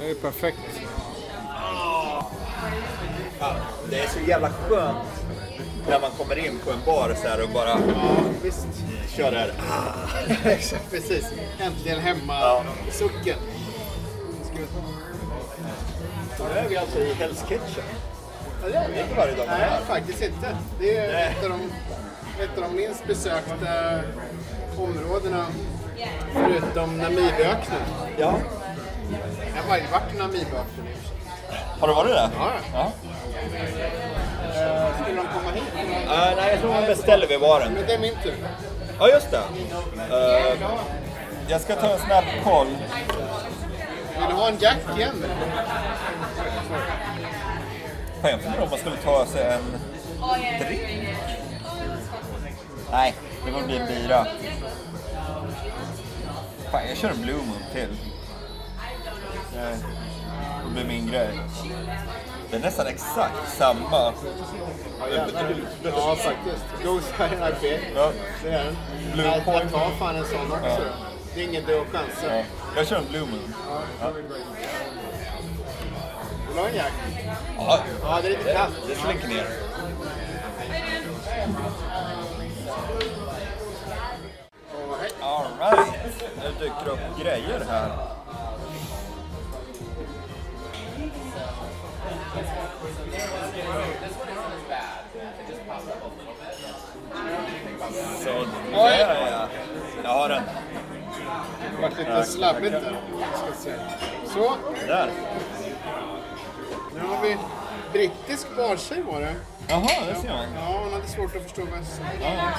Det är perfekt. Ja, det är så jävla skönt när man kommer in på en bar så här och bara Ja, visst. kör det här. Exakt, precis. Äntligen hemma. Ja. Sucken. Nu är vi alltså i Hell's Kitchen. Ja, det är är inte varje dag man är Nej, här. faktiskt inte. Det är Nej. ett av, de, ett av de minst besökta områdena förutom Namibiöknen. Ja. Jag har varit i Namibiöknen i och för sig. Har du varit där? Ja. ja. Eh, Skulle de komma hit? Eh, nej, jag tror man beställer vid baren. Men det är min tur. Ja, just det. Eh, jag ska ta en snabb koll. Vill du ha en Jack igen? Jag funderar om man skulle ta sig en drink. Nej, det får bli en bira. Fan, jag kör en Blue Moon till. Det det blir min grej. Det är nästan exakt samma. Ja, faktiskt. Ghost Iron IPA. Ja. Det är den. Blue jag, jag tar fan en sån också. Ja. Det är ingen död chans. Ja. Jag kör en Blue Moon. Vill du ha en Jack? Ja, Ja, det är lite kallt. det slinker ner. Alright, nu dyker det upp grejer här. Så där ja. Jag har den. Det vart lite slabbigt där. Så, Där. Nu har vi brittisk bartjej var det. Jaha, det ser man. Ja, hon hade svårt att förstå vad jag sa. Ja.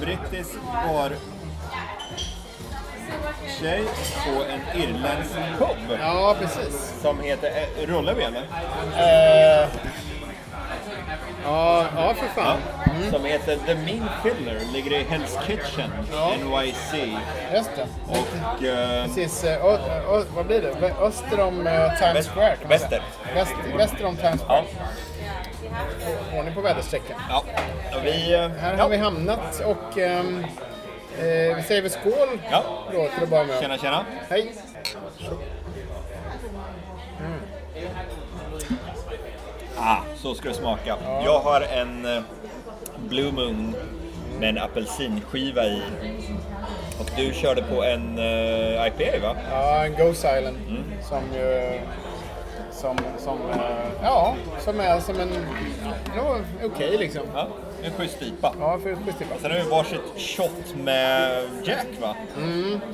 Brittisk bar tjej på en irländsk pub Ja, precis. som heter... eh, Rullar vi eller? Eh, ja, ja, för fan. Som heter The Mean Filler, ligger i Hell's Kitchen, Ja. NYC. Just det. Och... Eh, Precis, ö, ö, vad blir det? Öster om eh, Times Square väster. Väst, väster om Times ja. Square. Ordning på väderstrecken. ja. Vi... Här ja. har vi hamnat och eh, vi säger väl skål Ja. då till att börja med. Tjena, tjena. Hej! Ah, så ska det smaka. Jag har en eh, Blue Moon med en apelsinskiva i. Och du körde på en eh, IPA va? Ja, en Ghost Island Mm. som ju... Som, som, eh, ja, som är som en... Ja, okej liksom. Ja, en schysst IPA. Ja, för schysst Sen har vi varsitt shot med Jack va?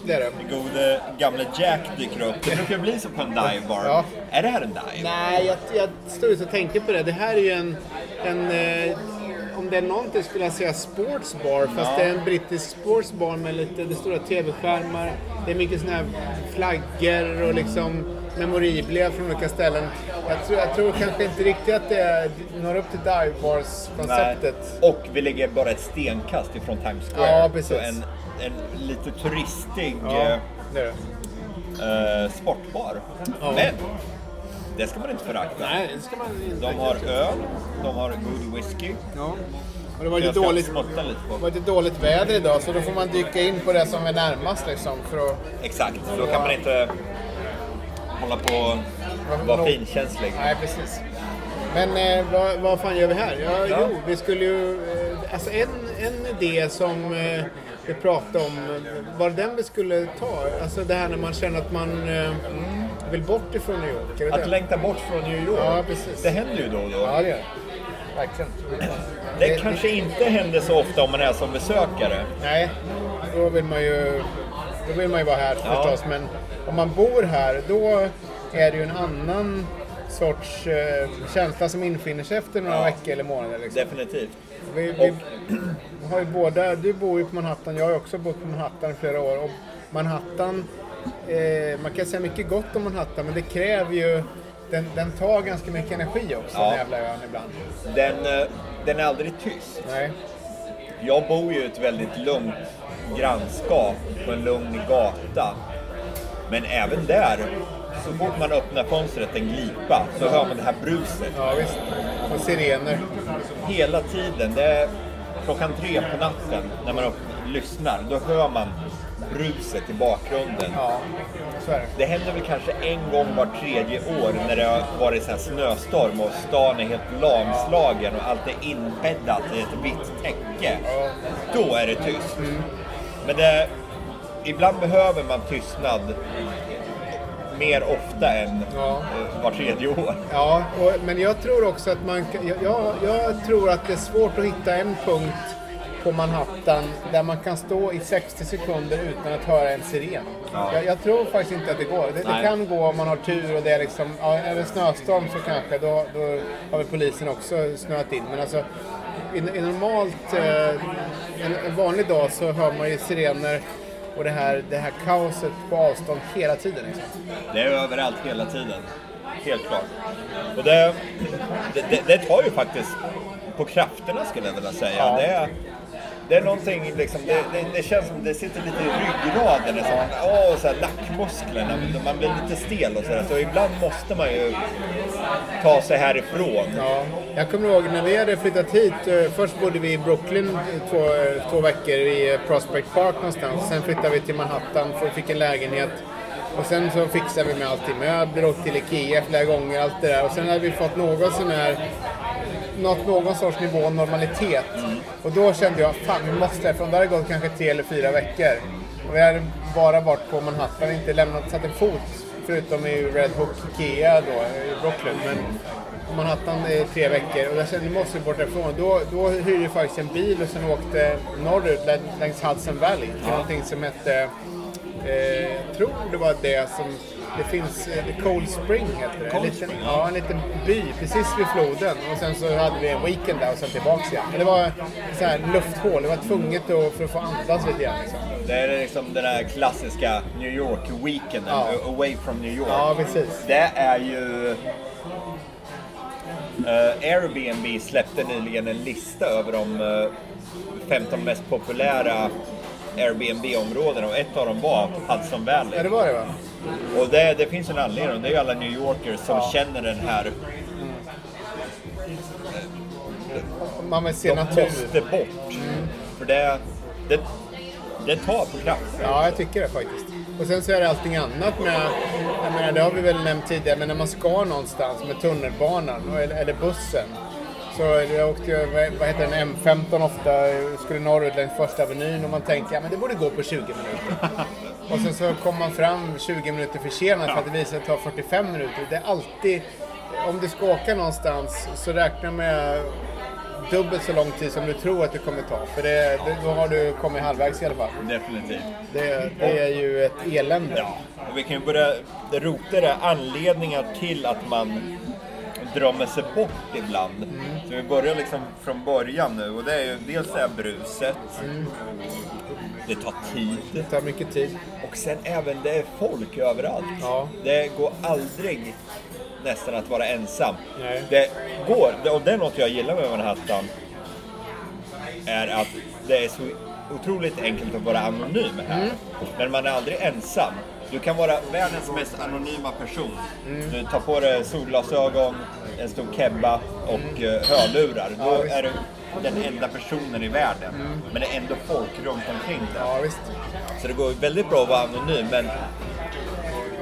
Det är det. Den gode gamle Jack dyker upp. Det brukar bli så på en dive bar. Ja. Är det här en dive? Nej, jag, jag stod ut och tänkte på det. Det här är ju en... en eh, om det är någonting skulle jag säga sportsbar, fast Ja. det är en brittisk sportsbar med lite det stora tv-skärmar. Det är mycket såna här flaggor och liksom memorabilia från olika ställen. Jag tror, jag tror kanske inte riktigt att det når upp till divebars-konceptet. Och vi ligger bara ett stenkast ifrån Times Square. Ja, precis. Så en, en lite turistig Ja, eh, det det. eh, sportbar. Ja. Men det ska man inte förakta. Nej, det ska man inte De har öl, de har god whisky. Ja. Och det var ska dåligt, var lite dåligt väder idag så då får man dyka in på det som är närmast liksom för att Exakt, då kan man inte hålla på och vara finkänslig. Nej, precis. Men eh, vad, vad fan gör vi här? Ja, Ja. Jo, vi skulle ju... Eh, alltså en, en idé som eh, vi pratade om, eh, var den vi skulle ta? Alltså det här när man känner att man eh, vill bort ifrån New York. Är det Att det? längta bort från New York, Ja, precis. det händer ju då och då. Ja, det gör. Verkligen. Det kanske inte händer så ofta om man är som besökare. Nej, då vill man ju, då vill man ju vara här Ja. förstås. Men om man bor här, då är det ju en annan sorts eh, känsla som infinner sig efter några Ja. veckor eller månader. Liksom. Definitivt. Vi, vi har ju båda, du bor ju på Manhattan, jag har också bott på Manhattan i flera år. Och Manhattan, eh, man kan säga mycket gott om Manhattan men det kräver ju, den, den tar ganska mycket energi också, Ja. den jävla ön ibland. Den, eh, den är aldrig tyst. Nej. Jag bor ju i ett väldigt lugnt grannskap på en lugn gata. Men även där så fort man öppnar fönstret en glipa så hör man det här bruset. Ja, visst. Och sirener. Hela tiden. Det är klockan tre på natten när man lyssnar. Då hör man bruset i bakgrunden. Ja, så är det. Det händer väl kanske en gång var tredje år när det har varit så här snöstorm och stan är helt lamslagen och allt är inbäddat i ett vitt täcke. Då är det tyst. Men det, ibland behöver man tystnad mer ofta än Ja. eh, var tredje år. Ja, och, men jag tror också att man jag, jag, tror att det är svårt att hitta en punkt på Manhattan där man kan stå i 60 sekunder utan att höra en siren. Ja. Jag, jag tror faktiskt inte att det går. Det, det kan gå om man har tur och det är liksom, ja, är det snöstorm så kanske, då, då har väl polisen också snöat in. Men alltså, i, i normalt, eh, en, en vanlig dag så hör man ju sirener och det här, det här kaoset på avstånd hela tiden. Liksom. Det är överallt hela tiden. Helt klart. Och det, det, det, tar ju faktiskt på krafterna skulle jag vilja säga. Ja. Det, det är någonting liksom, det, det, det känns som det sitter lite i ryggraden. Det är som, åh, så här, nackmusklerna, man blir lite stel och sådär. Så ibland måste man ju ta sig härifrån. Ja, jag kommer ihåg när vi hade flyttat hit. eh, Först bodde vi i Brooklyn två, två veckor i eh, Prospect Park någonstans. Sen flyttade vi till Manhattan för fick en lägenhet. Och sen så fixade vi med allt i möbler och till Ikea flera gånger. Allt det där. Och sen hade vi fått någon sån här nått någon sorts nivå av normalitet. Och då kände jag, fan vi måste härifrån. Det hade gått kanske tre eller fyra veckor. Och vi hade bara varit på Manhattan, inte lämnat, satt en fot. Förutom i Red Hook Ikea då, i Brooklyn. Men Manhattan i tre veckor. Och jag kände, vi måste bort därifrån. Då, då hyrde jag faktiskt en bil och sen åkte norrut lä- längs Hudson Valley till någonting som hette Eh, tror det var det som... Det finns... Eh, Cold Spring heter det. En Cold liten, Spring, ja, en liten by precis vid floden. Och sen så hade vi en weekend där och sen tillbaks igen. Men det var så här lufthål. Det var tvunget att, för att få andas lite grann. Liksom. Det är liksom den där klassiska New York-weekenden, Ja. away from New York. Ja, precis. Det är ju... eh, Airbnb släppte nyligen en lista över de eh, 15 mest populära Airbnb-områdena och ett av dem var Hudson Ja, Valley. det var det va? Och det, det finns en anledning, det är ju alla New Yorkers som Ja. känner den här, Man vill se de natur. måste bort. För det, det, det tar på kraft. Ja, jag tycker det faktiskt. Och sen så är det allting annat med, jag menar det har vi väl nämnt tidigare, men när man ska någonstans med tunnelbanan eller, eller bussen. Så jag åkte vad heter den, M15 ofta, skulle norrut längs första avenyn och man tänker ja men det borde gå på 20 minuter. Och sen så kommer man fram 20 minuter försenat för att det visar sig ta 45 minuter. Det är alltid, om du ska åka någonstans så räkna med dubbelt så lång tid som du tror att det kommer ta. För det, det, då har du kommit halvvägs i alla fall. Definitivt. Det, det är ju ett elände. Ja, och vi kan ju börja rota det. Anledningar till att man drömmer sig bort ibland. Så vi börjar liksom från början nu och det är ju dels det här bruset. Det tar tid. Det tar mycket tid. Och sen även det är folk överallt. Ja. Det går aldrig nästan att vara ensam. Nej. Det går, och det är något jag gillar med Manhattan. Är att det är så otroligt enkelt att vara anonym här. Mm. Men man är aldrig ensam. Du kan vara världens mest anonyma person. Mm. Du tar på dig solglasögon, en stor kebba och eh, hörlurar. Då Ja, är du den enda personen i världen. Men det är ändå folk runt omkring dig. Ja, visst. Så det går väldigt bra att vara anonym, men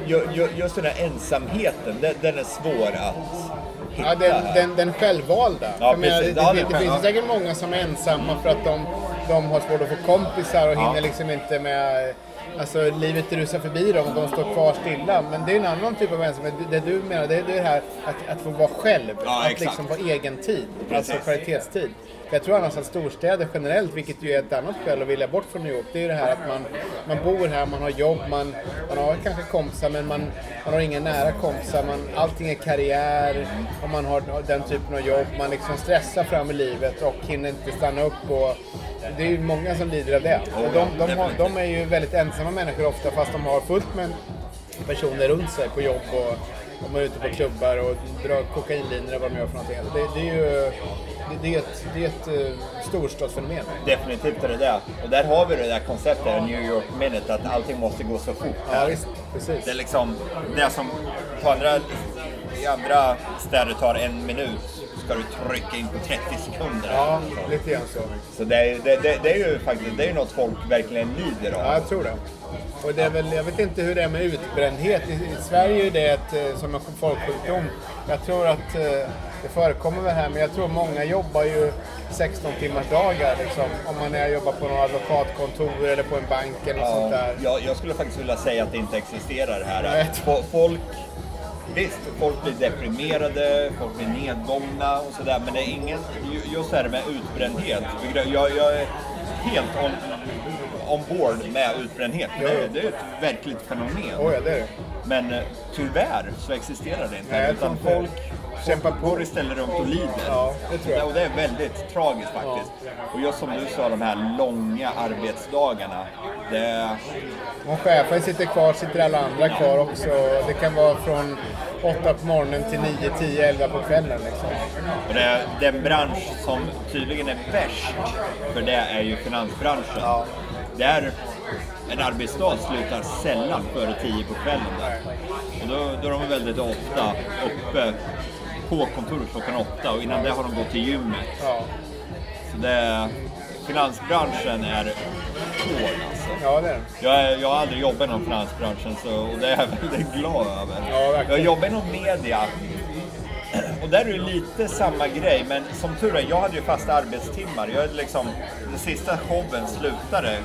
ju- ju- just den här ensamheten, den, den är svår att hitta. Ja, den, den, den självvalda. Ja, Jag menar, precis. det, det, det det finns ja. säkert många som är ensamma för att de, de har svårt att få kompisar och Ja. hinner liksom inte med... Alltså livet rusar förbi dem och de står kvar stilla. Men det är en annan typ av ensamhet. Det du menar, det är det här att, att få vara själv. Ja, att exakt. liksom få egen tid. Alltså Precis. kvalitetstid. För jag tror annars att storstäder generellt, vilket ju är ett annat skäl att vilja bort från New York, det är ju det här att man, man bor här, man har jobb, man, man har kanske kompisar men man, man har inga nära kompisar. Man, allting är karriär och man har den typen av jobb. Man liksom stressar fram i livet och hinner inte stanna upp. Och, det är ju många som lider av det. Och de, de, har, de är ju väldigt ensamma människor ofta fast de har fullt med personer runt sig på jobb och de är ute på klubbar och drar kokainlinor och vad de gör för någonting. Det, det är ju det, är ett, det är ett uh, storstadsfenomen. Definitivt är det det. Och där har vi det där konceptet, New York Minute, att allting måste gå så fort. Ja, visst. Precis. Det är liksom det som på andra, i andra städer tar en minut ska du trycka in på 30 sekunder. Ja, lite grann så. Så det är, det, det, det är ju faktiskt det är något folk verkligen lider av. Ja, jag tror det. Och det är väl, jag vet inte hur det är med utbrändhet. I, i Sverige är det ett, eh, som en folksjukdom. Jag tror att eh, det förekommer väl här, men jag tror många jobbar ju 16 timmars dagar liksom, om man är, jobbar på något advokatkontor eller på en bank eller ja, sånt där. Jag, jag skulle faktiskt vilja säga att det inte existerar här. Folk Visst, folk blir deprimerade, folk blir nedgångna och sådär, men det är ingen, just det här med utbrändhet. Jag, jag är helt ombord med utbrändhet. Ja. Det, det, är ett verkligt fenomen. Oh ja, det det. Men eh, tyvärr så existerar det inte. Nej, utan folk kämpar på. går istället runt och lider. Ja, det. Och det är väldigt tragiskt faktiskt. Och just som du sa, de här långa arbetsdagarna. Det... Om chefen sitter kvar sitter alla andra kvar också. Det kan vara från 8 på morgonen till 9, 10, 11 på kvällen. Liksom. Och det är den bransch som tydligen är värst för det är ju finansbranschen. Ja. Där en arbetsdag slutar sällan före 10 på kvällen. Där. Och då, då är de väldigt ofta uppe på kontoret klockan åtta och innan det har de gått till gymmet. Ja. Så det, finansbranschen är hård alltså. Ja, det är jag, jag har aldrig jobbat inom finansbranschen så, och det är jag väldigt glad över. Ja, jag jobbar inom media och där är det lite samma grej, men som tur är, jag hade ju fasta arbetstimmar. Jag hade liksom, den sista showen slutade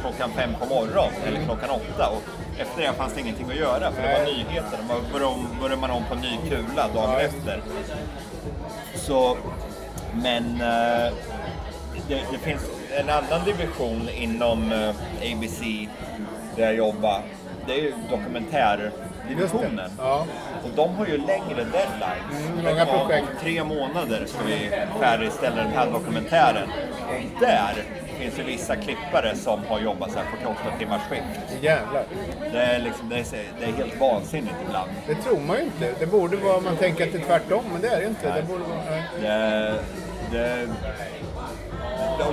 klockan fem på morgonen, eller klockan åtta. Och efter det fanns det ingenting att göra, för det var nyheter. Då började man om på ny kula dagen efter. Så, men eh, det, det, finns en annan division inom eh, ABC där jag jobbar. Det är ju dokumentärdivisionen. Ja. Och de har ju längre deadlines. Mm, långa projekt. Om tre månader ska vi färdigställa den här dokumentären. Och där finns det vissa klippare som har jobbat så här 48 timmars skift. Jävlar. Det är, liksom, det, är, det är helt vansinnigt ibland. Det tror man ju inte. Det borde vara, man tänker att det är tvärtom, men det är det inte. Det borde vara, nej. det, det,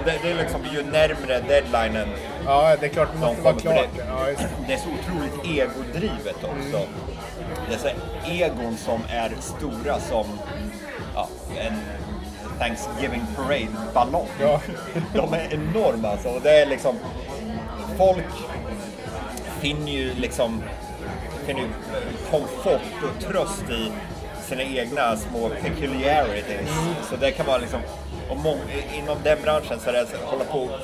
det, det är liksom ju närmre deadlinen Ja, det är klart det måste vara klart. Det, ja, det är så otroligt egodrivet också. Mm. Det är så egon som är stora som ja, en Thanksgiving Parade-ballong. Ja. De är enorma alltså. Och det är liksom... Folk finner ju liksom finner ju komfort och tröst i sina egna små peculiarities. Mm. Så det kan vara liksom... Och inom den branschen så är det att hålla på och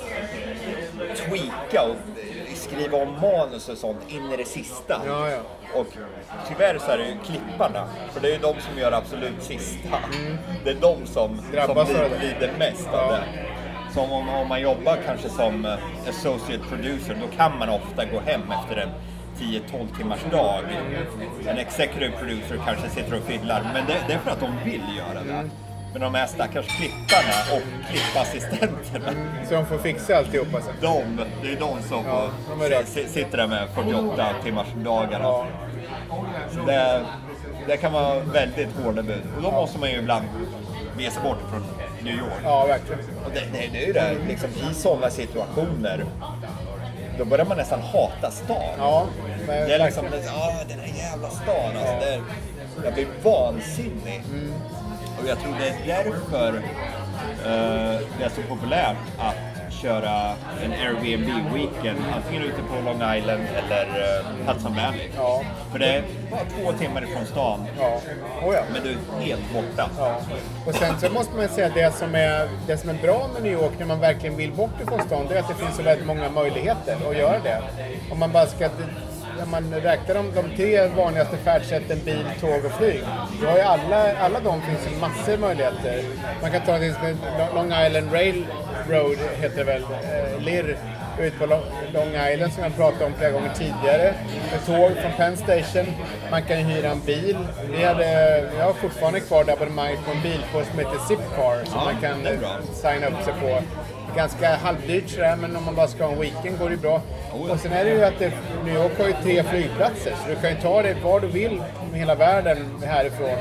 tweaka och skriva om manus och sånt in i det sista. Ja, ja. Och tyvärr så är det ju klipparna, för det är ju de som gör absolut sista. Mm. Det är de som, som lider, lider mest ja. av det. Så om, om man jobbar kanske som eh, associate producer, då kan man ofta gå hem efter en 10-12 timmars dag. En executive producer kanske sitter och fiddlar, men det, det är för att de vill göra det. Men de här stackars klipparna och klippassistenterna. Så de får fixa alltihopa sen? De, det är de som ja, får, de sitter där med 48 timmars dagarna. Ja. Det, det kan vara väldigt hårda bud. Och då ja. måste man ju ibland ge sig bort från New York. Ja, verkligen. Och det, det, det är ju det, liksom, i sådana situationer då börjar man nästan hata stan. Ja, det är liksom, ja, den här jävla stan alltså. Ja. Det, jag blir vansinnig. Mm. Och jag tror det är därför uh, det är så populärt att köra en Airbnb-weekend antingen ute på Long Island eller uh, Hudson Valley. Ja. För det är bara två timmar ifrån stan. Ja. Oh ja. Men du är helt borta. Ja. Och sen så måste man säga att det som, är, det som är bra med New York när man verkligen vill bort ifrån stan, det är att det finns så väldigt många möjligheter att göra det. Om man bara ska när man räknar de, de tre vanligaste färdsätten, bil, tåg och flyg, då har ju alla, alla de finns det massor möjligheter. Man kan ta till exempel Long Island Railroad, heter det väl, eh, LIR, ut på Long Island som jag pratade om flera gånger tidigare. Med tåg från Penn Station. Man kan hyra en bil. Vi hade, jag har fortfarande kvar det abonnemanget på en bilpost som heter Zipcar som ja, man kan eh, signa upp sig på ganska halvdyrt sådär, men om man bara ska ha en weekend går det bra. Och sen är det ju att det, New York har ju tre flygplatser, så du kan ju ta dig var du vill med hela världen härifrån.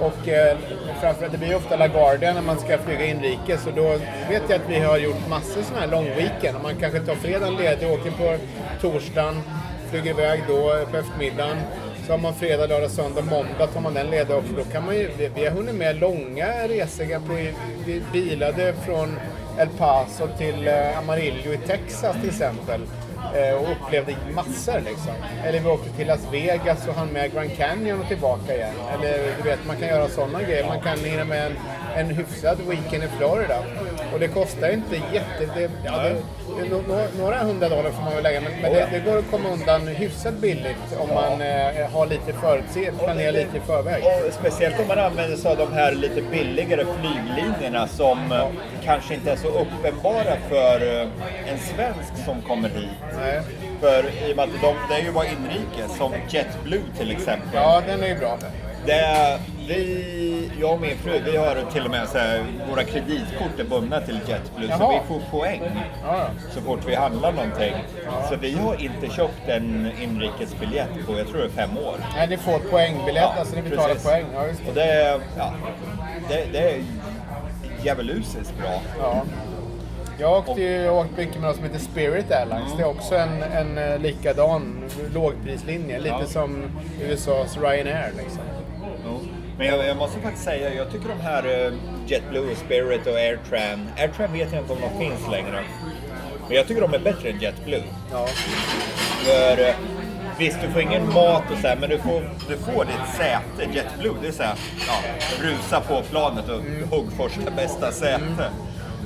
Och eh, framförallt, det blir ju ofta LaGuardia när man ska flyga inrikes och då vet jag att vi har gjort massor sådana här långweekend. Man kanske tar fredagen ledig, åker på torsdagen, flyger iväg då på eftermiddagen. Så har man fredag, lördag, söndag, måndag tar man den ledig också. Då kan man ju, vi, vi har hunnit med långa resor. På, vi bilade från El Paso till eh, Amarillo i Texas till exempel. Eh, och upplevde massor liksom. Eller vi åkte till Las Vegas och hann med Grand Canyon och tillbaka igen. Eller du vet, man kan göra sådana grejer. Man kan hinna med en, en hyfsad weekend i Florida. Och det kostar inte jätte... Det, ja, det, några, några hundra dollar får man väl lägga, men, men det, det går att komma undan hyfsat billigt om man eh, har lite förutse, planerar lite i förväg. Och speciellt om man använder sig av de här lite billigare flyglinjerna som eh, kanske inte är så uppenbara för eh, en svensk som kommer hit. Nej. För i och med att de, det är ju bara inrikes, som JetBlue till exempel. Ja, den är ju bra. Det, vi, jag och min fru, vi har till och med så här, våra kreditkort är bundna till JetBlue så Jaha. vi får poäng Ja, så fort vi handlar någonting. Så vi har inte köpt en inrikesbiljett på, jag tror det är fem år. Nej, ni får poängbiljett, alltså ni betalar precis. poäng. Ja, just det. Och det, ja, det, det är djävulusiskt bra. Ja. Jag åkte ju åkt mycket med något som heter Spirit Airlines. Det är också en, en eh, likadan lågprislinje. Lite Ja. som USAs Ryanair liksom. Men jag, jag måste faktiskt säga, jag tycker de här eh, JetBlue, Spirit och AirTran, AirTran vet jag inte om de finns längre. Men jag tycker de är bättre än JetBlue. Ja. För eh, visst, du får ingen mat och så här, men du får, du får ditt säte. JetBlue, det är så här, ja, rusa på planet och hugg första bästa säte.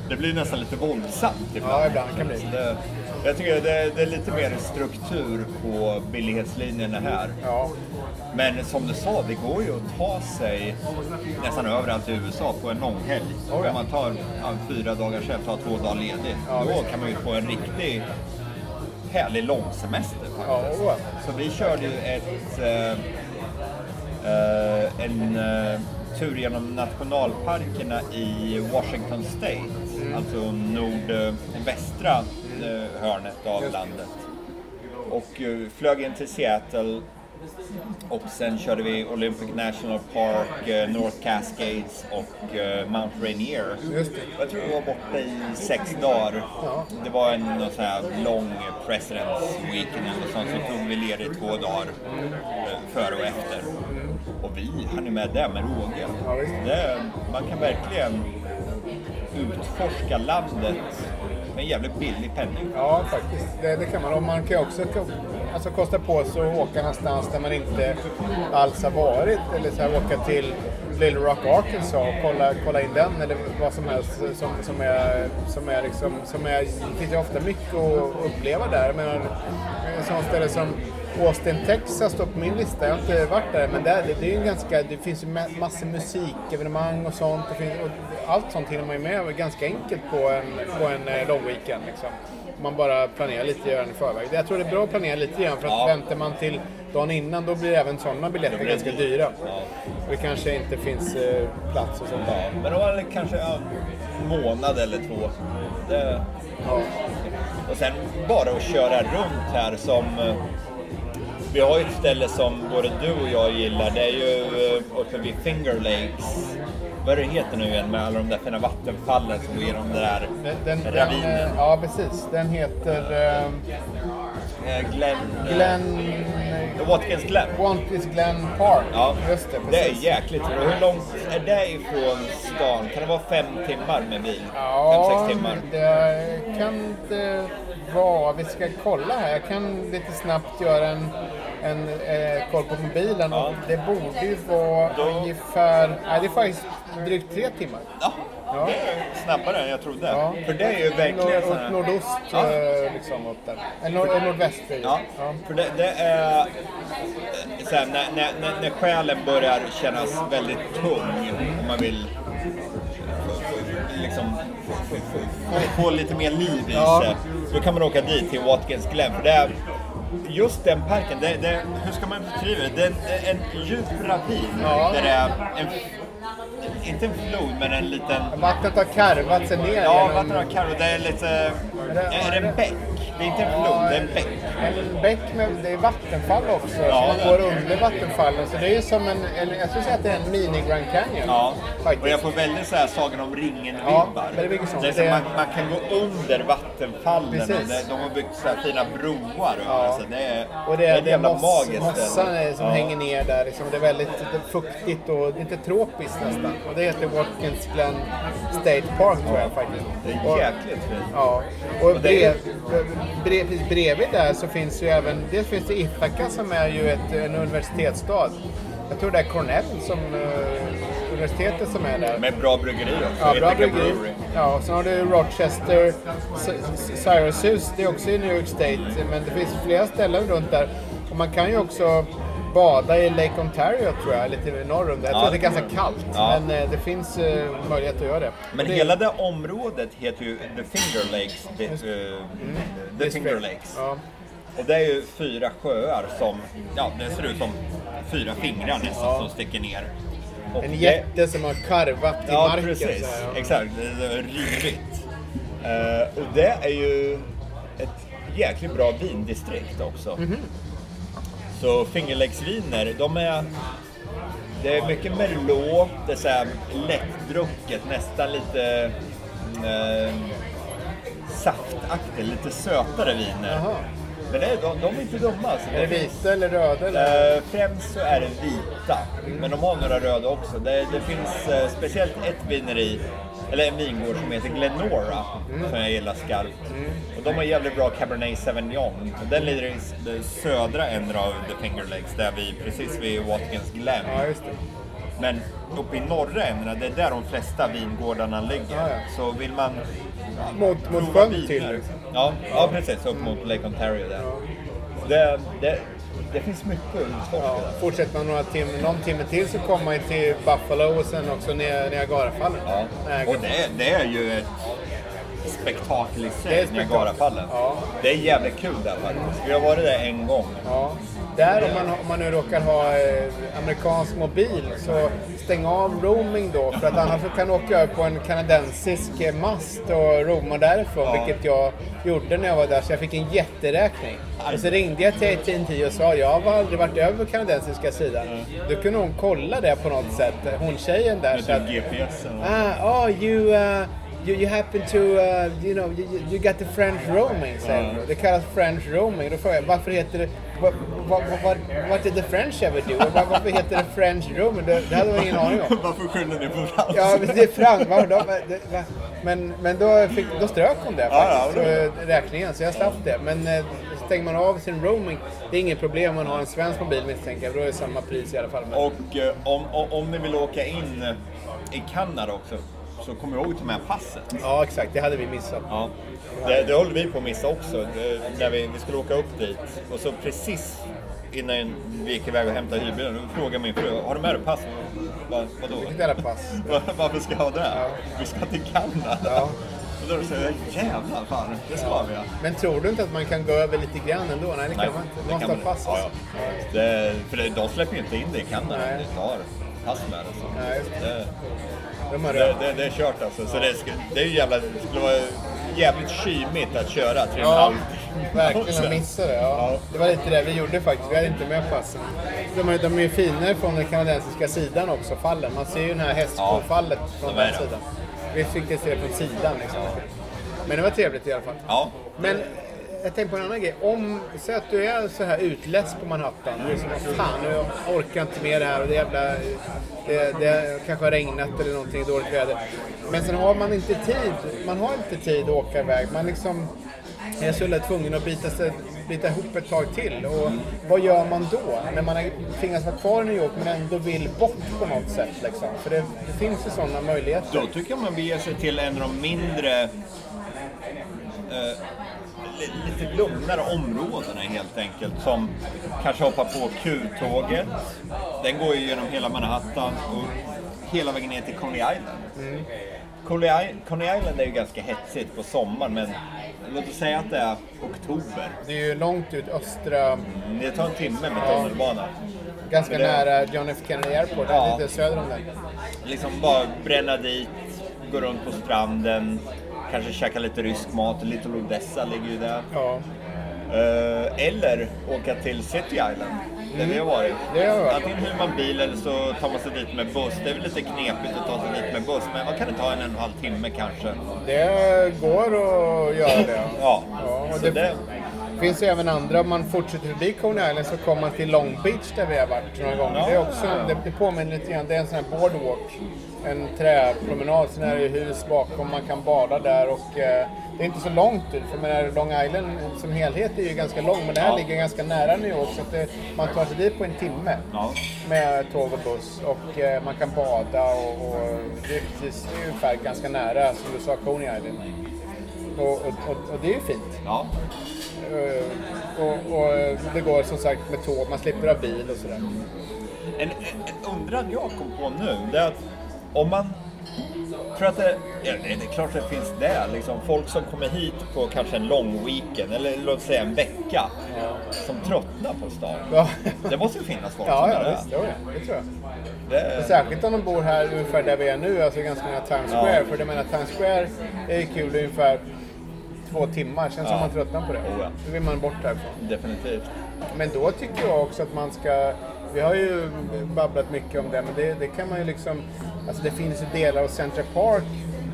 Det blir nästan lite våldsamt ibland. Ja, ibland kan det bli. Det, jag tycker det, det är lite mer struktur på billighetslinjerna här. Ja. Men som du sa, det går ju att ta sig nästan överallt i USA på en långhelg. Oh ja. Om man tar ja, fyra dagars helg, tar två dagar ledigt. Ja, då visst. kan man ju få en riktig härlig långsemester Ja, faktiskt. åh. Så vi körde ju ett, eh, eh, en eh, tur genom nationalparkerna i Washington State. Mm. Alltså nordvästra eh, hörnet av landet. Och eh, flög in till Seattle och sen körde vi Olympic National Park, eh, North Cascades och Mount Rainier. Jag tror vi var borta i sex dagar. Det var en sån här lång President's Weekend eller sånt, så tog vi ledigt två dagar före och efter. Och vi hann ju med det med råge. Det, man kan verkligen utforska landet med en jävligt billig penning. Ja, faktiskt. Det, det kan man. Och man kan också alltså, kosta på sig att åka någonstans där man inte alls har varit. Eller så här, åka till Little Rock, Arkansas och kolla, kolla in den. Eller vad som helst som, som är... Som är, liksom, som är det finns ju ofta mycket att uppleva där. Menar, en sån ställe som Austin, Texas står på min lista. Jag har inte varit där, men där, det, det, är ju ganska, det finns ju ma- massor musikevenemang och sånt. Det finns, och allt sånt hinner man ju med ganska enkelt på en, på en eh, lång weekend. Liksom. Om Man bara planerar lite grann i förväg. Jag tror det är bra att planera lite grann för att Ja. väntar man till dagen innan då blir även sådana biljetter ganska dyra. Ja. Och det kanske inte finns eh, plats och sånt där. Men man kanske en månad eller två. Det, Ja. och sen bara att köra runt här som... Vi har ju ett ställe som både du och jag gillar. Det är ju eh, uppe vid Finger Lakes. Vad är det heter nu igen med alla de där fina vattenfallen som går genom det där Den, den, den, ravinen? eh, ja, precis. Den heter eh, Eh, Glen... Glen... Eh, Watkins Glen. Watkins Glen Park. Ja, Just det, det är precis. jäkligt roligt. Hur långt är det ifrån stan? Kan det vara fem timmar med bil? Fem, Ja, sex timmar? det kan det vara. Vi ska kolla här. Jag kan lite snabbt göra en, en eh, koll på mobilen. Ja. Och det borde ju vara Då- ungefär... Nej, det är faktiskt drygt tre timmar. Ja, Ja. det är snabbare än jag trodde. Ja. För det är ju verkligen Nord, här... nordost, Ja. eh, liksom åt den. Eller nord, nordväst. blir det. Ja, Ja. för det, det är... eh, Så här, när, när, när, själen börjar kännas väldigt tung, om man vill liksom få, få, få, få lite mer liv i sig, då kan man åka dit till Watkins Glen. För det är, just den parken, det, det, hur ska man beskriva det? Det är en, djup ravin Ja. där det är en inte en flod, men en liten... Vattnet har karvat sig ner Ja, genom... vattnet har karv och det är lite... det- Är det en bäck? Det är inte en flod, det är en bäck. En bäck med, det är vattenfall också, Ja, så det- går under vattenfallen. Så det är som en, en jag skulle säga att det är en mini Grand Canyon. Ja, faktiskt. och jag får väldigt så här Sagan om ringen-vibbar. Ja, sånt. Det är som Det- man, man kan gå under vattenfallen. det, de har byggt så här fina broar. Ja. alltså, det är, Och det är, det är jävla moss, magiskt mossan är, som Ja. hänger ner där. Liksom. Det är väldigt det fuktigt och lite tropiskt nästan. Och det heter Watkins Glen State Park tror jag faktiskt. Det är jäkligt fint. Ja, och Och det är- precis bredvid där så finns ju även, dels finns det Ithaca som är ju ett, en universitetsstad. Jag tror det är Cornell som, eh, universitetet som är där. Med bra bryggeri också. Ja, bra bryggeri. Brewery. Ja, och sen har du Rochester, S- S- Syracuse, det är också i New York State. Men det finns flera ställen runt där. Och man kan ju också bada i Lake Ontario tror jag, lite norr om det. Jag Ja, tror att det är det ganska kallt, Ja. men eh, det finns eh, möjlighet att göra det. Men det, hela det området heter ju The Finger Lakes. The, eh, The. Finger Lakes. Ja, Och det är ju fyra sjöar som, ja det ser ut som fyra fingrar nästan Ja. som sticker ner. Och en det- jätte som har karvat i Ja, marken. precis. Så här, ja. Exakt. Det är rivigt. Eh, och det är ju ett jäkligt bra vindistrikt också. Mhm. Så fingerläggsviner, de är... Det är mycket merlot, det är så här lättdrucket, nästan lite eh, saftaktigt, lite sötare viner. Jaha. Men det är, de, de är inte dumma. Alltså. Är det vita eller röda? Eller? Eh, främst så är det vita, men de har några röda också. Det, det finns eh, speciellt ett vineri, eller en vingård som heter Glenora, som jag gillar skarpt. Och de har jävligt bra Cabernet Sauvignon. Och den ligger i den södra änden av The Finger Lakes, där vi precis vid Watkins Glen. Ja. Men uppe i norra ändarna, det är där de flesta vingårdarna ligger. Ja, ja. Så vill man Mot, mot sjön till. Ja, ja, precis. Upp mot Lake Ontario där. Det, det, det finns mycket att utforska Ja, fortsätter man några tim någon timme till så kommer man till Buffalo och sen också Niagarafallen. Ja. Nej, Och det, det är ju ett spektakel i sig. Niagarafallen. Ja. Det är jävligt kul där faktiskt. Vi har varit där en gång. Ja. Där om man, om man nu råkar ha eh, amerikansk mobil så stäng av roaming då för att annars så kan du åka upp på en kanadensisk eh, mast och roama därifrån Ja. vilket jag gjorde när jag var där så jag fick en jätteräkning. Och så ringde jag till AT&T och sa jag har aldrig varit över kanadensiska sidan. Då kunde hon kolla det på något sätt, hon tjejen där. Med Så att, typ GPSen. Ah, oh, you, uh, you, you happen to, uh, you know, you, you got the French roaming, säger Ja. hon. Det kallas French roaming. Då frågar jag, varför heter det, vad, vad, vad, what did the French ever do? Var, varför heter det French roaming? Det, det hade jag ingen aning om. Varför skyller ni på fransk? Ja, men det är va? Men, men då, fick, då strök hon det Ja, ja, faktiskt, det så, räkningen, så jag slapp det. Men eh, stänger man av sin roaming, det är inget problem om man har en svensk mobil misstänker jag. Då är det samma pris i alla fall. Men, Och eh, om, om, om ni vill åka in eh, i Kanada också, så kom ihåg att ta med passet. ja, exakt. Det hade vi missat. Ja. Det, det håller vi på att missa också. Det, när vi, vi skulle åka upp dit och så precis innan vi gick iväg och hämtade hyrbilen, då frågade min fru, har du med dig pass? Va, vadå? Vilket jävla pass. Va- Varför ska jag ha det? Ja. Vi ska till Kanada. Ja. Och då säger jag, jävlar fan, det ska vi ja. Men tror du inte att man kan gå över lite grann ändå? Nej, det kan man inte. Man måste ha pass ja, alltså. ja. Det, För de släpper ju inte in det i Kanada. Nej. Det tar pass med. Nej, just det. Det, De har det, det, det är kört alltså. Så det, ska, det är ju jävla, det skulle vara jävligt kymigt att köra 3,5 Ja, verkligen att missa det. Ja. Ja. Det var lite det vi gjorde faktiskt. Vi hade inte med passen. De är, de är ju finare från den kanadensiska sidan också, fallen. Man ser ju det här hästskofallet från de är den sidan. Vi fick det se från sidan liksom. Men det var trevligt i alla fall. Ja. Men jag tänkte på en annan grej. Om, säg att du är så här utless på Manhattan. Du är som, fan nu orkar jag inte med det här och det jävla... Det, det kanske har regnat eller någonting, dåligt väder. Men sen har man inte tid. Man har inte tid att åka iväg. Man liksom är så lätt tvungen att bita, sig, bita ihop ett tag till. Och vad gör man då? När man tvingas vara kvar i New York men ändå vill bort på något sätt. Liksom. För det, det finns ju sådana möjligheter. Då tycker jag man beger sig till en av de mindre, eh, lite lugnare områdena helt enkelt. Som kanske hoppar på Q-tåget. Den går ju genom hela Manhattan och hela vägen ner till Coney Island. Coney, I- Coney Island är ju ganska hetsigt på sommaren men låt oss säga att det är oktober. Det är ju långt ut östra... Det tar en timme med tunnelbana. Ganska det- nära John F Kennedy Airport, Ja. lite söder om den. Liksom bara bränna dit, gå runt på stranden, kanske käka lite rysk mat. Little Odessa ligger ju där. Ja. Eh, eller åka till City Island, där vi har varit. Mm. Det har varit. Antingen hyr man bil eller så tar man sig dit med buss. Det är väl lite knepigt att ta sig dit med buss, men vad kan det ta en, en och en halv timme kanske? Det går att göra det. Ja, Ja, så det- det, finns ju även andra, om man fortsätter förbi Coney Island så kommer man till Long Beach där vi har varit några gånger. Det, är också, det, påminner lite grann, det är en sån här boardwalk. En träpromenad, sen är det hus bakom, man kan bada där och eh, det är inte så långt ut. För menar, Long Island som helhet är ju ganska lång men det här ligger ganska nära New York så att det, man tar sig dit på en timme. Med tåg och buss och eh, man kan bada och, och det är precis ungefär ganska nära som du sa Coney Island. Och, och, och, och det är ju fint. ja. Eh, och, och eh, det går som sagt med tåg, man slipper ha bil och sådär. En, en, undran jag kom på nu, det är att om man... För att det, ja, det är klart det finns det, liksom folk som kommer hit på kanske en lång weekend, eller låt säga en vecka, som tröttnar på stan. Ja, Det måste ju finnas folk ja, som ja gör det. ja, det tror jag. det. Särskilt om de bor här ungefär där vi är nu, alltså ganska nära Times Ja. Square. För jag menar Times Square är kul ungefär två timmar, sen så Ja. man tröttnar på det. Oh, ja. Då vill man bort härifrån. Definitivt. Men då tycker jag också att man ska... Vi har ju babblat mycket om det, men det, det kan man ju liksom... Alltså det finns ju delar av Central Park,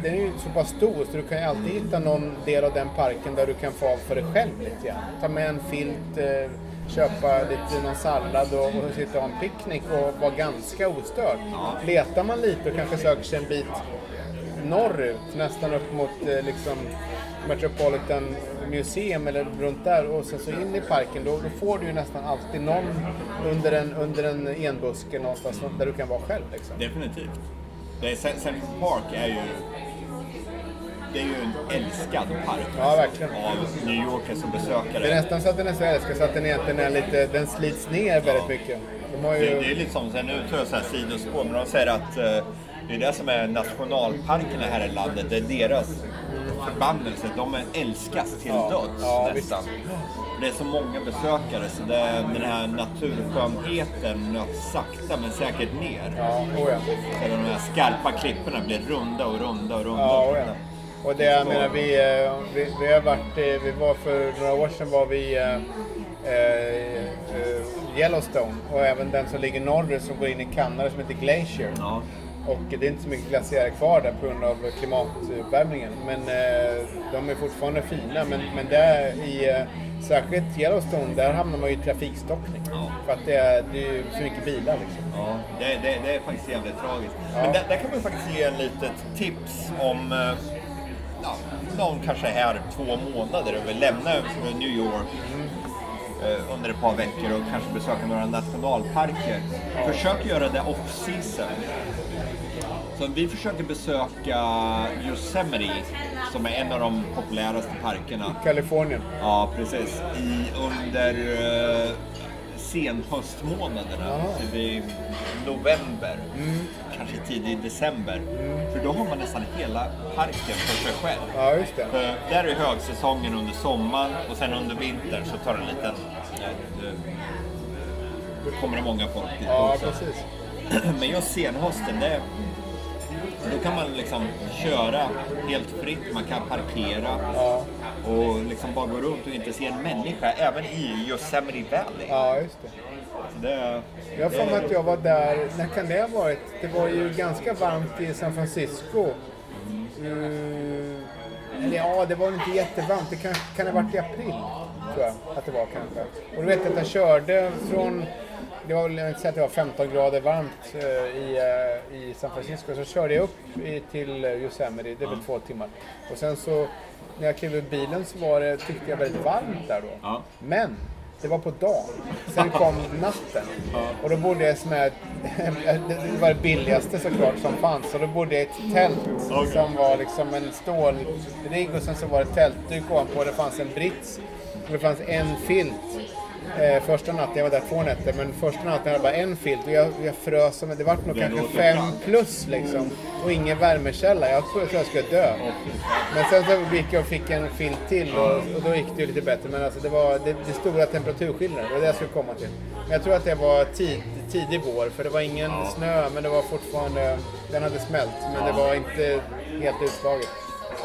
den är ju så pass stor så du kan ju alltid hitta någon del av den parken där du kan få av för dig själv lite grann. Ta med en filt, eh, köpa lite någon sallad och, och sitta och ha en picknick och vara ganska ostörd. Letar man lite och kanske söker sig en bit norrut, nästan upp mot eh, liksom Metropolitan Museum eller runt där och sen så in i parken då, då får du ju nästan alltid någon under en, under en enbuske någonstans där du kan vara själv. Liksom. Definitivt. Det är, Central Park är ju... Det är ju en älskad park. Ja, verkligen. Av New Yorkers och Det är besökare. nästan så att den är så älskad så att den egentligen är lite, den slits ner väldigt mycket. De har Det, ju, det är lite som, sen nu tar jag så här sidospår, men de säger att eh, det är det som är nationalparkerna här i landet. Det är deras förbannelse. De älskas till Ja, döds ja, nästan. Det är så många besökare så det, den här naturskönheten nöts sakta men säkert ner. ja, oh ja. De här skarpa klipporna blir runda och runda och runda. Ja, och oh ja. Och det jag menar, vi, eh, vi, vi har varit, vi var för några år sedan var vi eh, eh, eh, Yellowstone och även den som ligger norrut som går in i Kanada som heter Glacier. Ja. Och det är inte så mycket glaciärer kvar där på grund av klimatuppvärmningen. Men eh, de är fortfarande fina. Men, men där i, eh, särskilt Yellowstone, där hamnar man ju i trafikstockning. Ja. För att det är, det är så mycket bilar liksom. Ja, det, det, det är faktiskt jävligt tragiskt. Ja. Men där, där kan man faktiskt ge en litet tips om eh, ja, någon kanske är här två månader och vill lämna New York eh, under ett par veckor och kanske besöka några nationalparker. Försök göra det off-season. Så vi försöker besöka Yosemite som är en av de populäraste parkerna. Kalifornien. Ja, precis. I, under uh, senhöstmånaderna, typ i november, Mm. kanske tidigt december. För då har man nästan hela parken för sig själv. Ja, just det. För där är högsäsongen under sommaren och sen under vintern så tar det en liten... eh, eh, Då kommer det många folk dit Ja, också. precis. Men just senhösten, det, då kan man liksom köra helt fritt, man kan parkera Ja, och liksom bara gå runt och inte se en människa, även i Yosemite Valley. ja just det. Det, Jag har för mig att jag var där, när kan det ha varit? Det var ju ganska varmt i San Francisco. Mm, eller ja, det var inte jättevarmt. Det kan, kan ha varit i april, tror jag att det var kanske. Och du vet att jag körde från, det var väl, jag inte säga att det var 15 grader varmt eh, i, eh, i San Francisco. Så körde jag upp i, till Yosemite, det är väl två timmar. Och sen så, när jag klev ur bilen så var det, tyckte jag väldigt varmt där då. Ja. Men det var på dagen. Sen kom natten. Och då bodde jag som ett, det var det billigaste såklart som fanns. Och då bodde jag i ett tält Okej. som var liksom en stålrigg och sen så var det tältduk ovanpå. Det fanns en brits. Och det fanns en filt Eh, första natten, jag var där två nätter, men första natten hade jag bara en filt och jag, jag frös som det vart nog Det kanske fem kallt. plus liksom. Och ingen värmekälla. Jag tror jag skulle dö. Men sen så gick jag och fick en filt till och, och då gick det ju lite bättre. Men alltså det var det, det stora temperaturskillnader, det var det jag skulle komma till. Men jag tror att det var tid, tidig vår, för det var ingen snö, men det var fortfarande, den hade smält. Men det var inte helt utslaget.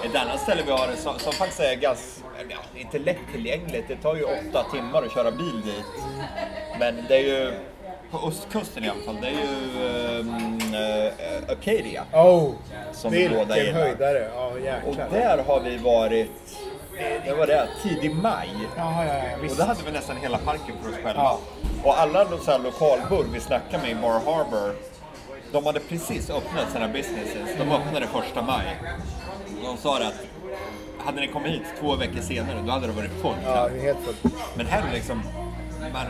Ett annat ställe vi har som, som faktiskt är ganska, ja, inte lättillgängligt. Det tar ju åtta timmar att köra bil dit. Men det är ju, på östkusten i alla fall, det är ju um, uh, Acadia. Oh, Som vi båda vilken gillar. höjdare! Ja, Och jäklar. där har vi varit, det var det, tidig maj. Jaha, ja, ja, Och då hade vi nästan hela parken för oss själva. Ja. Och alla de så här lokalbor vi snackade med i Bar Harbor, de hade precis öppnat sina businesses. De öppnade första maj. Och de sa att hade ni kommit hit två veckor senare, då hade det varit fullt. Ja, det är helt fullt. Men här är liksom, man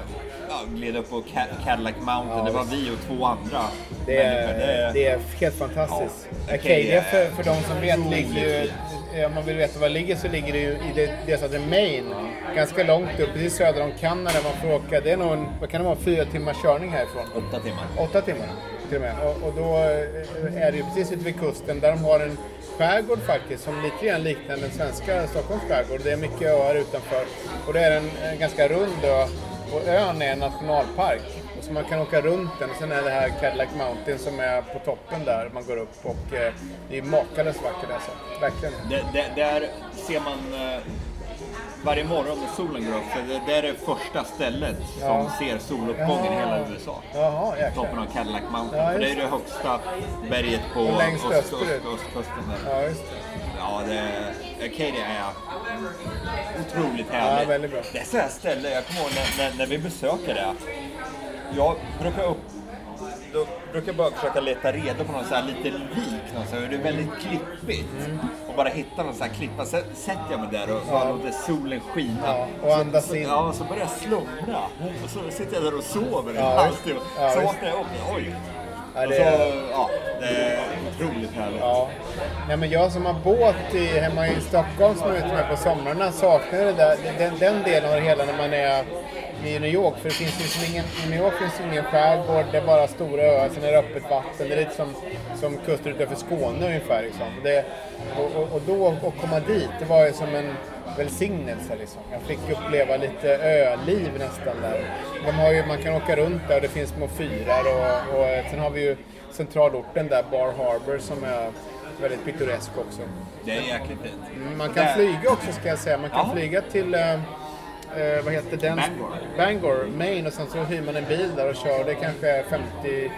ja, gled upp på Ca- Cadillac Mountain, Ja, det var vi och två andra Det människor. är, det är helt fantastiskt. Ja, Acadia, Acadia för, för de som vet, ligger ju, om man vill veta var det ligger så ligger det ju i det, heter Maine. Ganska långt upp, precis söder om Kanada. Man får åka, det är nog en, vad kan det vara, fyra timmars körning härifrån. Åtta timmar. Åtta timmar till och med. Och, och då eh, är det ju precis ute vid kusten där de har en skärgård faktiskt som lite grann liknar den svenska Stockholms skärgård. Det är mycket öar utanför. Och det är en, en ganska rund ö. Och ön är en nationalpark. Och så man kan åka runt den. Och sen är det här Cadillac Mountain som är på toppen där man går upp. Och eh, det är makalöst vackert alltså. Verkligen. Det, det, där ser man eh, varje morgon när solen går upp, för det, är det första stället som Ja. ser soluppgången i hela USA. Jaha. Toppen av Cadillac Mountain, Ja, för det är det högsta berget på öst, öst, östkusten. Där. Ja, just det. Ja, det, Acadia är otroligt härligt. Ja. Det är så här ställe, jag kommer ihåg när, när, när vi besöker det. Jag brukar upp då brukar jag bara försöka leta reda på någon så här liten vik någonstans. Det är väldigt klippigt. Och bara hitta någon så här klippa. Sen sätter jag mig där och Ja. låter solen skina. Ja, och andas så, in. Ja, och så börjar jag slumra. Och så sitter jag där och sover i en Ja, halvtimme. ja, så vaknar jag upp. Oj! Ja, det så, ja, det är otroligt härligt. Ja. Nej, men jag som har båt i, hemma i Stockholm som är ute med på somrarna saknar det där, den, den delen av det hela när man är i New York. För det finns liksom ingen, i New York finns det ingen skärgård, det är bara stora öar, sen är det öppet vatten. Det är lite som, som kusten utanför Skåne ungefär. Liksom. Det, och, och, och då att komma dit, det var ju som en välsignelse. Liksom. Jag fick uppleva lite öliv nästan där. De har ju, man kan åka runt där och det finns små fyrar och, och sen har vi ju centralorten där, Bar Harbor, som är väldigt pittoresk också. Det är jäkligt fint. Man kan flyga också ska jag säga. Man kan Ja. flyga till, eh, vad heter den? Bangor. Bangor, Maine och sen så hyr man en bil där och kör. Det kanske är 50,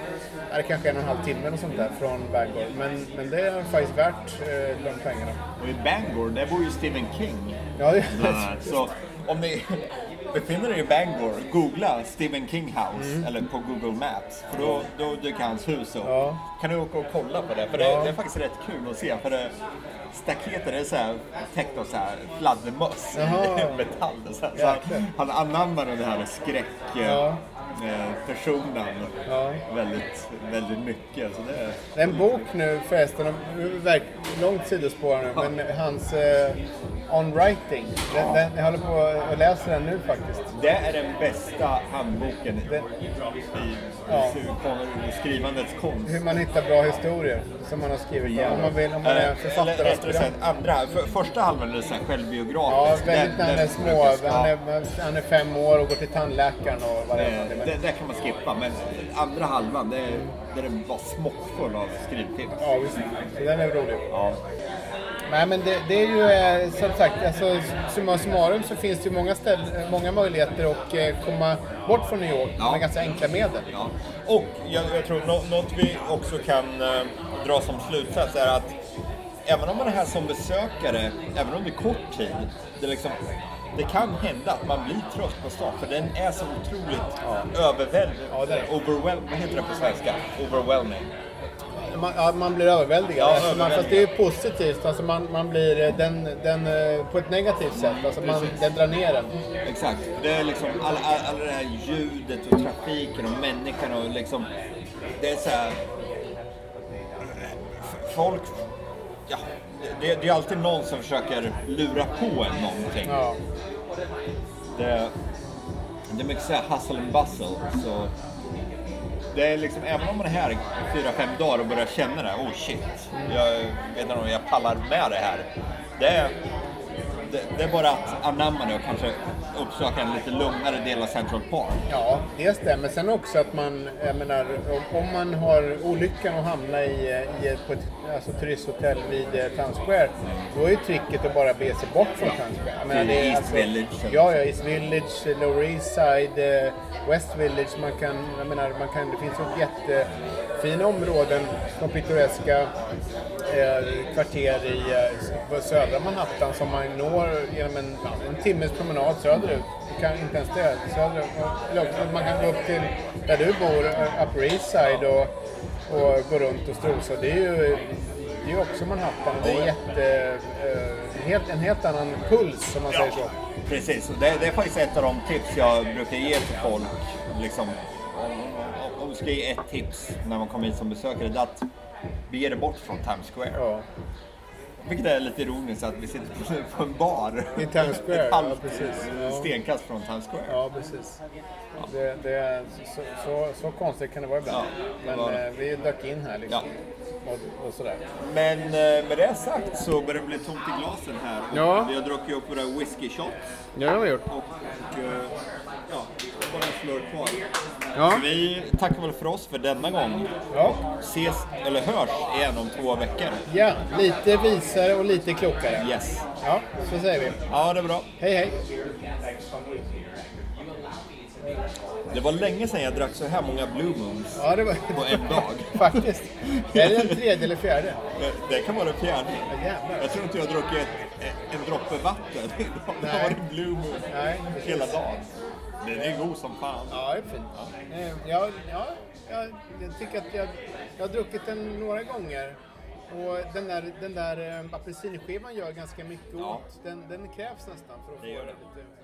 ja, det kanske en och en halv timme eller sånt där från Bangor. Men, men det är faktiskt värt eh, de pengarna. Och i Bangor, där bor ju Stephen King. Ja, det. Så om ni befinner er i Bangor, googla Stephen King House eller på Google Maps. För då, då dyker hans hus upp. Ja. Kan du åka och kolla på det? För det, Ja. det är faktiskt rätt kul att se. För det, staketet är så här täckt av så här fladdermöss metall. Så, här. så han, anammar den här skräck... Ja. Eh, personen Ja. väldigt, väldigt mycket. Så det är, det är en bok nu förresten, långt sidospår nu, men hans eh, On Writing. Den, den, jag håller på och läser den nu faktiskt. det är den bästa handboken i, Det- i, Ja. i skrivandets konst. Hur man hittar bra historier som man har skrivit om. Om man, vill, om man är Eh, Eller rättare författaraspirant. sagt, andra, för, första halvan är här Ja, självbiografisk. väldigt när han är Den- små. den- Han ja, är, han är fem år och går till tandläkaren och vad det det, kan man skippa, men andra halvan, det är, det är bara smockfull av skrivtips. Ja, visst. Så den är rolig. Ja. Nej, men det, det är ju eh, som sagt, alltså, summa summarum så finns det ju många, ställ, många möjligheter att eh, komma bort från New York Ja. med ganska enkla medel. Ja. Och jag, jag tror nå, något vi också kan eh, dra som slutsats är att även om man är här som besökare, även om det är kort tid, det, är liksom, det kan hända att man blir trött på stan för den är så otroligt överväldigande. Ja, är det. Overwhelm, vad heter det på svenska? Overwhelming. Man, ja, man blir överväldigad. Ja, alltså, man, fast det är ju positivt. Alltså, man, man blir eh, den, den, eh, på ett negativt sätt. Alltså, man, Precis. den drar ner en. Exakt. Det är liksom alla, alla, alla det här ljudet och trafiken och människan och liksom... Det är så här... Folk... Ja, det, det är alltid någon som försöker lura på en någonting. Ja. Det, Det är mycket så här hustle and bustle. Så det är liksom, även om man är här i fyra, fem dagar och börjar känna det, oh shit, jag vet inte om jag pallar med det här. Det är, det, det är bara att anamma det och kanske uppsöka en lite lugnare del av Central Park. Ja, det, men sen också att man, jag menar, om- man har olyckan att hamna i, i på ett alltså, turisthotell vid eh, Times Square, då är ju tricket att bara be sig bort från Times Square. Jag menar, det är East Village. Ja, ja, East Village, Lower East Side, eh, West Village. Man kan, jag menar, man kan, det finns ju jättefina områden, de pittoreska eh, kvarter i eh, på södra Manhattan som man når genom en, en timmes promenad söderut. Du kan inte ens det. Söderut. Man kan gå upp till där du bor, eh, Upper East Side och, och gå runt och strosa. Det är ju det är också Manhattan det är jätte, eh, helt, en helt annan puls om man säger så. precis. Det, det är faktiskt ett av de tips jag brukar ge till folk. Liksom, om, om, om du ska ge ett tips när man kommer hit som besökare, det är att bege dig bort från Times Square. Ja. Vilket är lite ironiskt att vi sitter på- en bar. I Times Square, Ett halvt ja, precis. Ja. stenkast från Times Square. Ja, precis. Det, det, är- så, så, så konstigt kan det vara ibland. Ja, det Men var det. eh, vi dök in här liksom. Och, och sådär. Men eh, med det sagt så börjar det bli tomt i glasen här. Och Ja. Vi har druckit upp våra whisky shots Ja, det har vi gjort. och eh, slurk kvar. Ja. Vi tackar väl för oss för denna gång. Ja. Ses, eller hörs igen om två veckor. ja, lite visare och lite klokare. Yes. Ja, så säger vi. Ja, det är bra. Hej, hej. Det var länge sedan jag drack så här många Blue Moons Ja, det var... på en dag. Faktiskt. Är det den tredje eller fjärde? Det- Det kan vara den fjärde. Ja. Jag tror inte jag har druckit ett, en droppe vatten. Det har varit Blue Moon Nej, hela dagen. Den är god som fan. Ja, det är fint. Eh, Ja, ja, jag, jag tycker att jag, jag har druckit den några gånger. Och den där, den där eh, apelsinskivan gör ganska mycket Ja. ont. Den, den krävs nästan för att Det få det lite.